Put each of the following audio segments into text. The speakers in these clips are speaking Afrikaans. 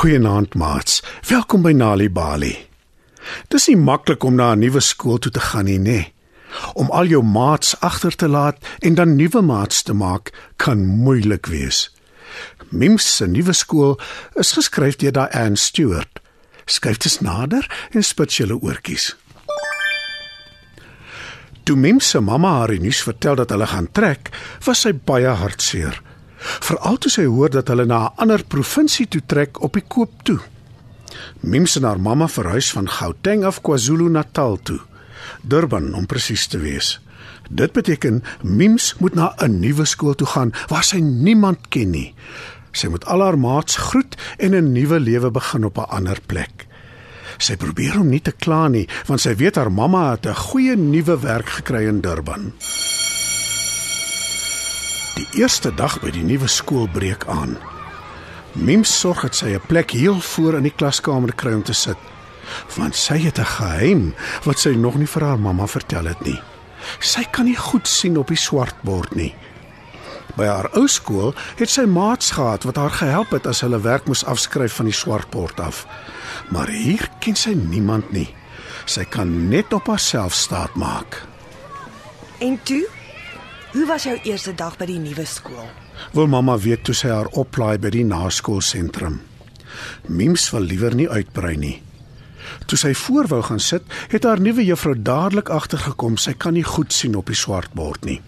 Goeienaand maats. Welkom by Nali Bali. Dis nie maklik om na 'n nuwe skool toe te gaan nie, nê? Nee. Om al jou maats agter te laat en dan nuwe maats te maak kan moeilik wees. Mims se nuwe skool is geskryf deur Diane Stewart. Skryf dit nader en spit julle oortjies. Toe Mims se mamma haar nuus vertel dat hulle gaan trek, was sy baie hartseer. Veral toe sy hoor dat hulle na 'n ander provinsie toe trek op die koop toe. Mims en haar mamma verhuis van Gauteng af KwaZulu-Natal toe. Durban om presies te wees. Dit beteken Mims moet na 'n nuwe skool toe gaan waar sy niemand ken nie. Sy moet al haar maats groet en 'n nuwe lewe begin op 'n ander plek. Sy probeer om nie te kla nie, want sy weet haar mamma het 'n goeie nuwe werk gekry in Durban. Die eerste dag by die nuwe skool breek aan. Mim sorg dat sy 'n plek heel voor in die klaskamer kry om te sit, want sy het 'n geheim wat sy nog nie vir haar mamma vertel het nie. Sy kan nie goed sien op die swartbord nie. By haar ou skool het sy maats gehad wat haar gehelp het as hulle werk moes afskryf van die swartbord af. Maar hier ken sy niemand nie. Sy kan net op haarself staat maak. En toe? Hoe was jou eerste dag by die nuwe skool? Wil mamma weet toe sy haar oplaai by die naskoolsentrum. Mims wil liewer nie uitbrei nie. Toe sy voor wou gaan sit, het haar nuwe juffrou dadelik agtergekom sy kan nie goed sien op die swartbord nie.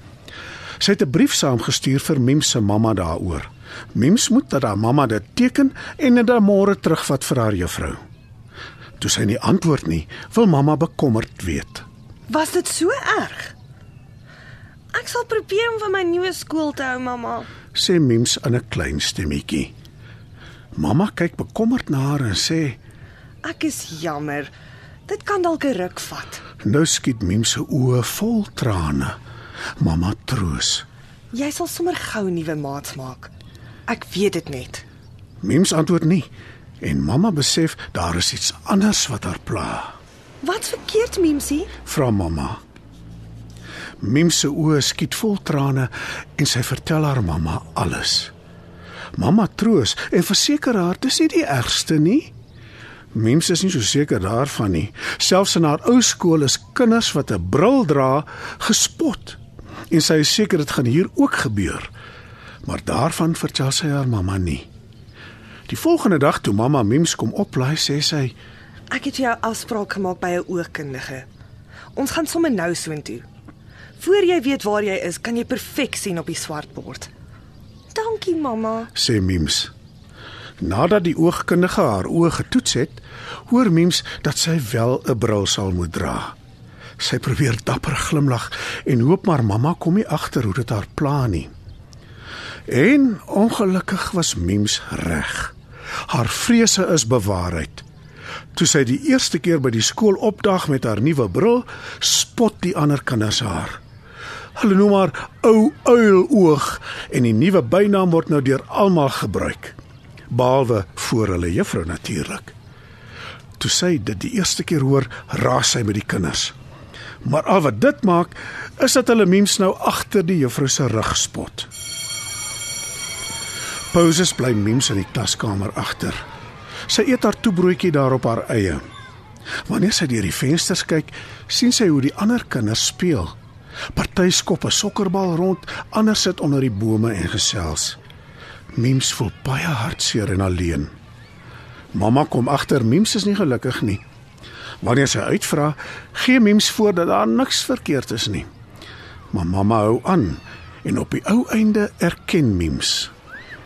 Sy het 'n brief saamgestuur vir Mims se mamma daaroor. Mims moet dat haar mamma dit teken en dit dan môre terugvat vir haar juffrou. Toe sy nie antwoord nie, wil mamma bekommerd weet. Was dit so erg? Ek sal probeer om van my nuwe skool te hou, mamma. Sê Mims in 'n klein stemmetjie. Mamma kyk bekommerd na haar en sê: "Ek is jammer. Dit kan dalk 'n ruk vat." Nou skiet Mims se oë vol trane. Mamma troos. "Jy sal sommer gou nuwe maats maak. Ek weet dit net." Mims antwoord nie en mamma besef daar is iets anders wat haar pla. "Wat verkeerd, Mimsie?" vra mamma. Mim se oë skiet vol trane en sy vertel haar mamma alles. Mamma troos en verseker haar dis nie die ergste nie. Mim is nie so seker daarvan nie. Selfs in haar ou skool is kinders wat 'n bril dra gespot. En sy is seker dit gaan hier ook gebeur. Maar daarvan vertel sy haar mamma nie. Die volgende dag toe mamma Mims kom oplaai, sê sy: "Ek het jou afspraak gemaak by 'n oogkundige. Ons gaan sommer nou soontoe." Voor jy weet waar jy is, kan jy perfek sien op die swartbord. Dankie mamma, sê Mims. Nadat die oogkundige haar oë getoets het, hoor Mims dat sy wel 'n bril sal moet dra. Sy probeer dapper glimlag en hoop maar mamma kom nie agter hoe dit haar pla nie. En ongelukkig was Mims reg. Haar vrese is bewaarheid. Toe sy die eerste keer by die skool opdag met haar nuwe bril, spot die ander kinders haar. Hulle noem haar ou uiloog en die nuwe bynaam word nou deur almal gebruik. Behalwe voor hulle juffrou natuurlik. Toe sy dit die eerste keer hoor, raas sy met die kinders. Maar al wat dit maak, is dat hulle mems nou agter die juffrou se rug spot. Pauses bly mems in die klaskamer agter. Sy eet haar toebroodjie daar op haar eie. Wanneer sy deur die vensters kyk, sien sy hoe die ander kinders speel. Party skop 'n sokkerbal rond, ander sit onder die bome en gesels. Mims voel baie hartseer en alleen. Mamma kom agter Mims is nie gelukkig nie. Wanneer sy uitvra, gee Mims voor dat daar niks verkeerd is nie. Maar mamma hou aan en op die ou einde erken Mims.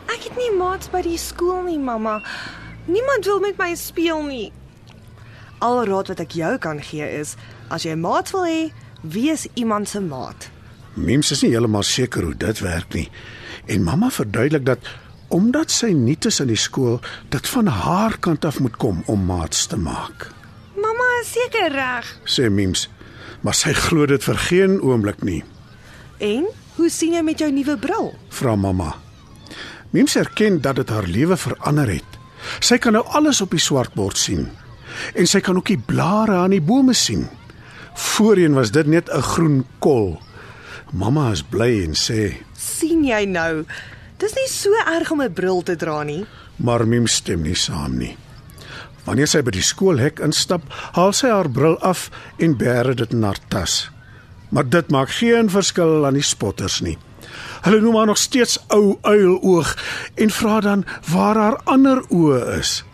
Ek het nie maats by die skool nie, mamma. Niemand wil met my speel nie. Al raad wat ek jou kan gee is, as jy 'n maat wil hê, wees iemand se maat. Mims is nie heeltemal seker hoe dit werk nie. En mamma verduidelik dat omdat sy nie tussen die skool dit van haar kant af moet kom om maats te maak. Mamma is seker reg. Sê Mims, maar sy glo dit vir geen oomblik nie. En hoe sien jy met jou nuwe bril? Vra mamma. Mims erken dat dit haar lewe verander het. Sy kan nou alles op die swartbord sien. En sy kan ook die blare aan die bome sien. Voorheen was dit net 'n groen kol. Mamma is bly en sê: "Sien jy nou? Dis nie so erg om 'n bril te dra nie." Maar Miem stem nie saam nie. Wanneer sy by die skoolhek instap, haal sy haar bril af en bære dit in haar tas. Maar dit maak geen verskil aan die spotters nie. Hulle noem haar nog steeds ou uiloog en vra dan waar haar ander oë is.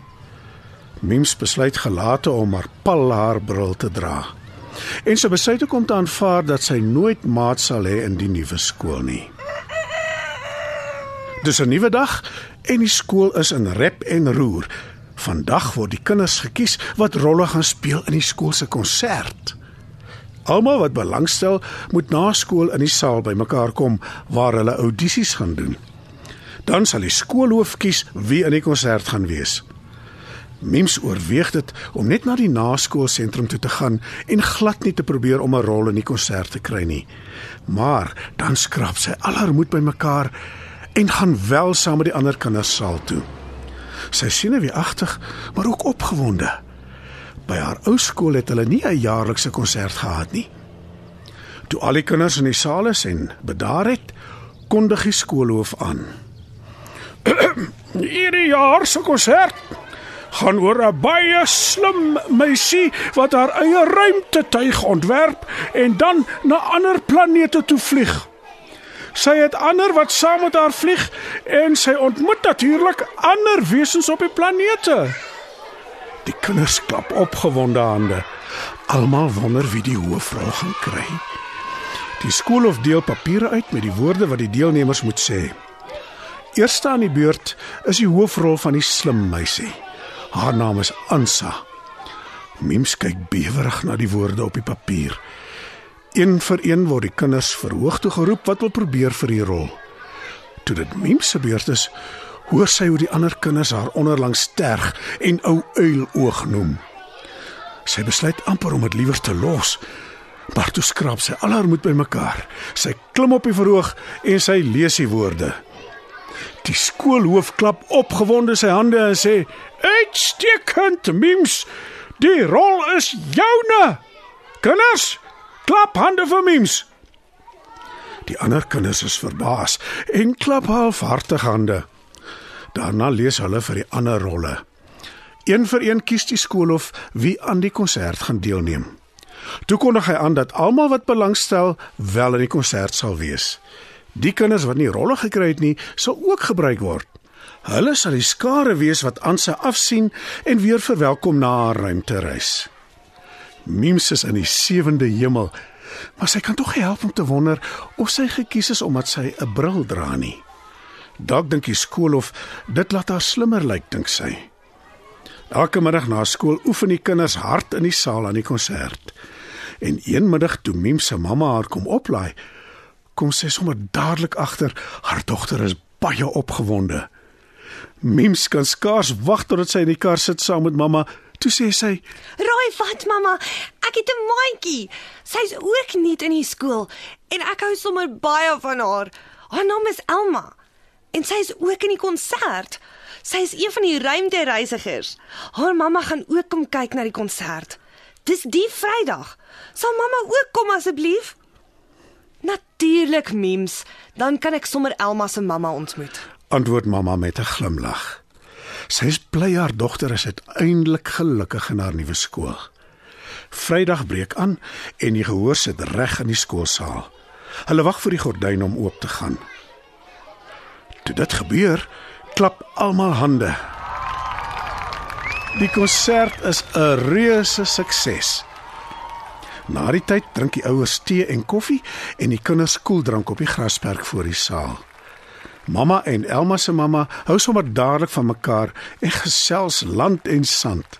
Mims besluit gelate om haar pal haar bril te dra. En sy besluit ook om te aanvaar dat sy nooit maat sal hê in die nuwe skool nie. Dis 'n nuwe dag en die skool is in rep en roer. Vandag word die kinders gekies wat rolle gaan speel in die skool se konsert. Almal wat belangstel, moet na skool in die saal bymekaar kom waar hulle audisies gaan doen. Dan sal die skoolhoof kies wie in die konsert gaan wees. Mims oorweeg dit om net na die naskoolsentrum toe te gaan en glad nie te probeer om 'n rol in die konsert te kry nie. Maar dan skrap sy al haar moed bymekaar en gaan wel saam met die ander kinders saal toe. Sy sien weer agtig, maar ook opgewonde. By haar ou skool het hulle nie 'n jaarlikse konsert gehad nie. Toe al die kinders in die saal is en bedaar het, kondig die skoolhoof aan. Hierdie jaar se konsert gaan oor 'n baie slim meisie wat haar eie ruimtetuig ontwerp en dan na ander planete toe vlieg. Sy het ander wat saam met haar vlieg en sy ontmoet natuurlik ander wesens op die planete. Die kinders klap opgewonde hande. Almal wonder wie die hoofrol gaan kry. Die skoolhof deel papiere uit met die woorde wat die deelnemers moet sê. Eerste aan die beurt is die hoofrol van die slim meisie. Haar naam is Ansa. Mims kyk bewerig na die woorde op die papier. Een vir een word die kinders verhoog toe geroep wat wil probeer vir die rol. Toe dit Mims se beurt is, hoor sy hoe die ander kinders haar onderlangs sterg en ou uiloog noem. Sy besluit amper om dit liewer te los. Maar toe skraap sy al haar moed bymekaar. Sy klim op die verhoog en sy lees die woorde. Die skoolhoof klap opgewonde sy hande en sê: "Uitstekend, Mims. Die rol is joune. Kinders, klap hande vir Mims." Die ander kinders is verbaas en klap halfhartig hande. Daarna lees hulle vir die ander rolle. Een vir een kies die skoolhof wie aan die konsert gaan deelneem. Toe kondig hy aan dat almal wat belangstel wel in die konsert sal wees. Die kinders wat nie rolle gekry het nie, sal ook gebruik word. Hulle sal die skare wees wat aan sy afsien en weer verwelkom na haar ruimtereis. Mims is in die sewende hemel, maar sy kan tog help om te wonder of sy gekies is omdat sy 'n bril dra nie. Dalk dink die skoolhof dit laat haar slimmer lyk, dink sy. Elke middag na skool oefen die kinders hard in die saal aan die konsert. En een middag toe Miem se mamma haar kom oplaai, kom sy sommer dadelik agter haar dogter is baie opgewonde. Miem kan skaars wag totdat sy in die kar sit saam met mamma. Toe sê sy: "Raai wat, mamma? Ek het 'n maatjie. Sy's ook nie in die skool en ek hou sommer baie van haar. Haar naam is Elma en sy is ook in die konsert. Sy is een van die ruimtereisigers. Haar mamma gaan ook kom kyk na die konsert. Dis die Vrydag. Sal mamma ook kom asseblief? Natuurlik, Mims. Dan kan ek sommer Elma se mamma ontmoet. Antwoord mamma met 'n glimlag. Sy is bly haar dogter is uiteindelik gelukkig in haar nuwe skool. Vrydag breek aan en die gehoor sit reg in die skoolsaal. Hulle wag vir die gordyn om oop te gaan. Toe dit gebeur, klap almal hande. Die konsert is 'n reuse sukses. Na die tyd drink die ouers tee en koffie en die kinders koeldrank op die grasperk voor die saal. Mamma en Elma se mamma hou sommer dadelik van mekaar en gesels land en sand.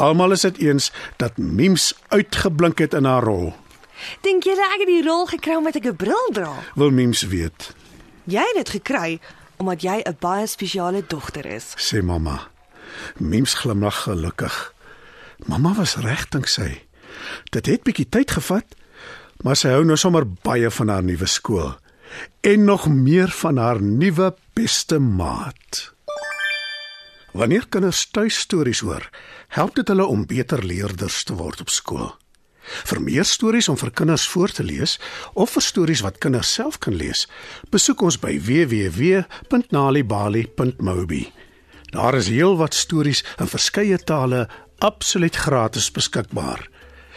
Almal is dit eens dat Mims uitgeblink het in haar rol. Dink jy ek het die rol gekry omdat ek 'n bril dra? Wil Mims weet, Jy het dit gekry omdat jy 'n baie spesiale dogter is. sê mamma. Mims glimlag gelukkig. Mamma was reg dink sy. Dit het bietjie tyd gevat, maar sy hou nou sommer baie van haar nuwe skool en nog meer van haar nuwe beste maat. Wanneer kinders tuistories hoor, help dit hulle om beter leerders te word op skool. Vir meer stories om vir kinders voor te lees of vir stories wat kinders self kan lees, besoek ons by www.nalibali.mobi. Daar is heelwat stories in verskeie tale absoluut gratis beskikbaar.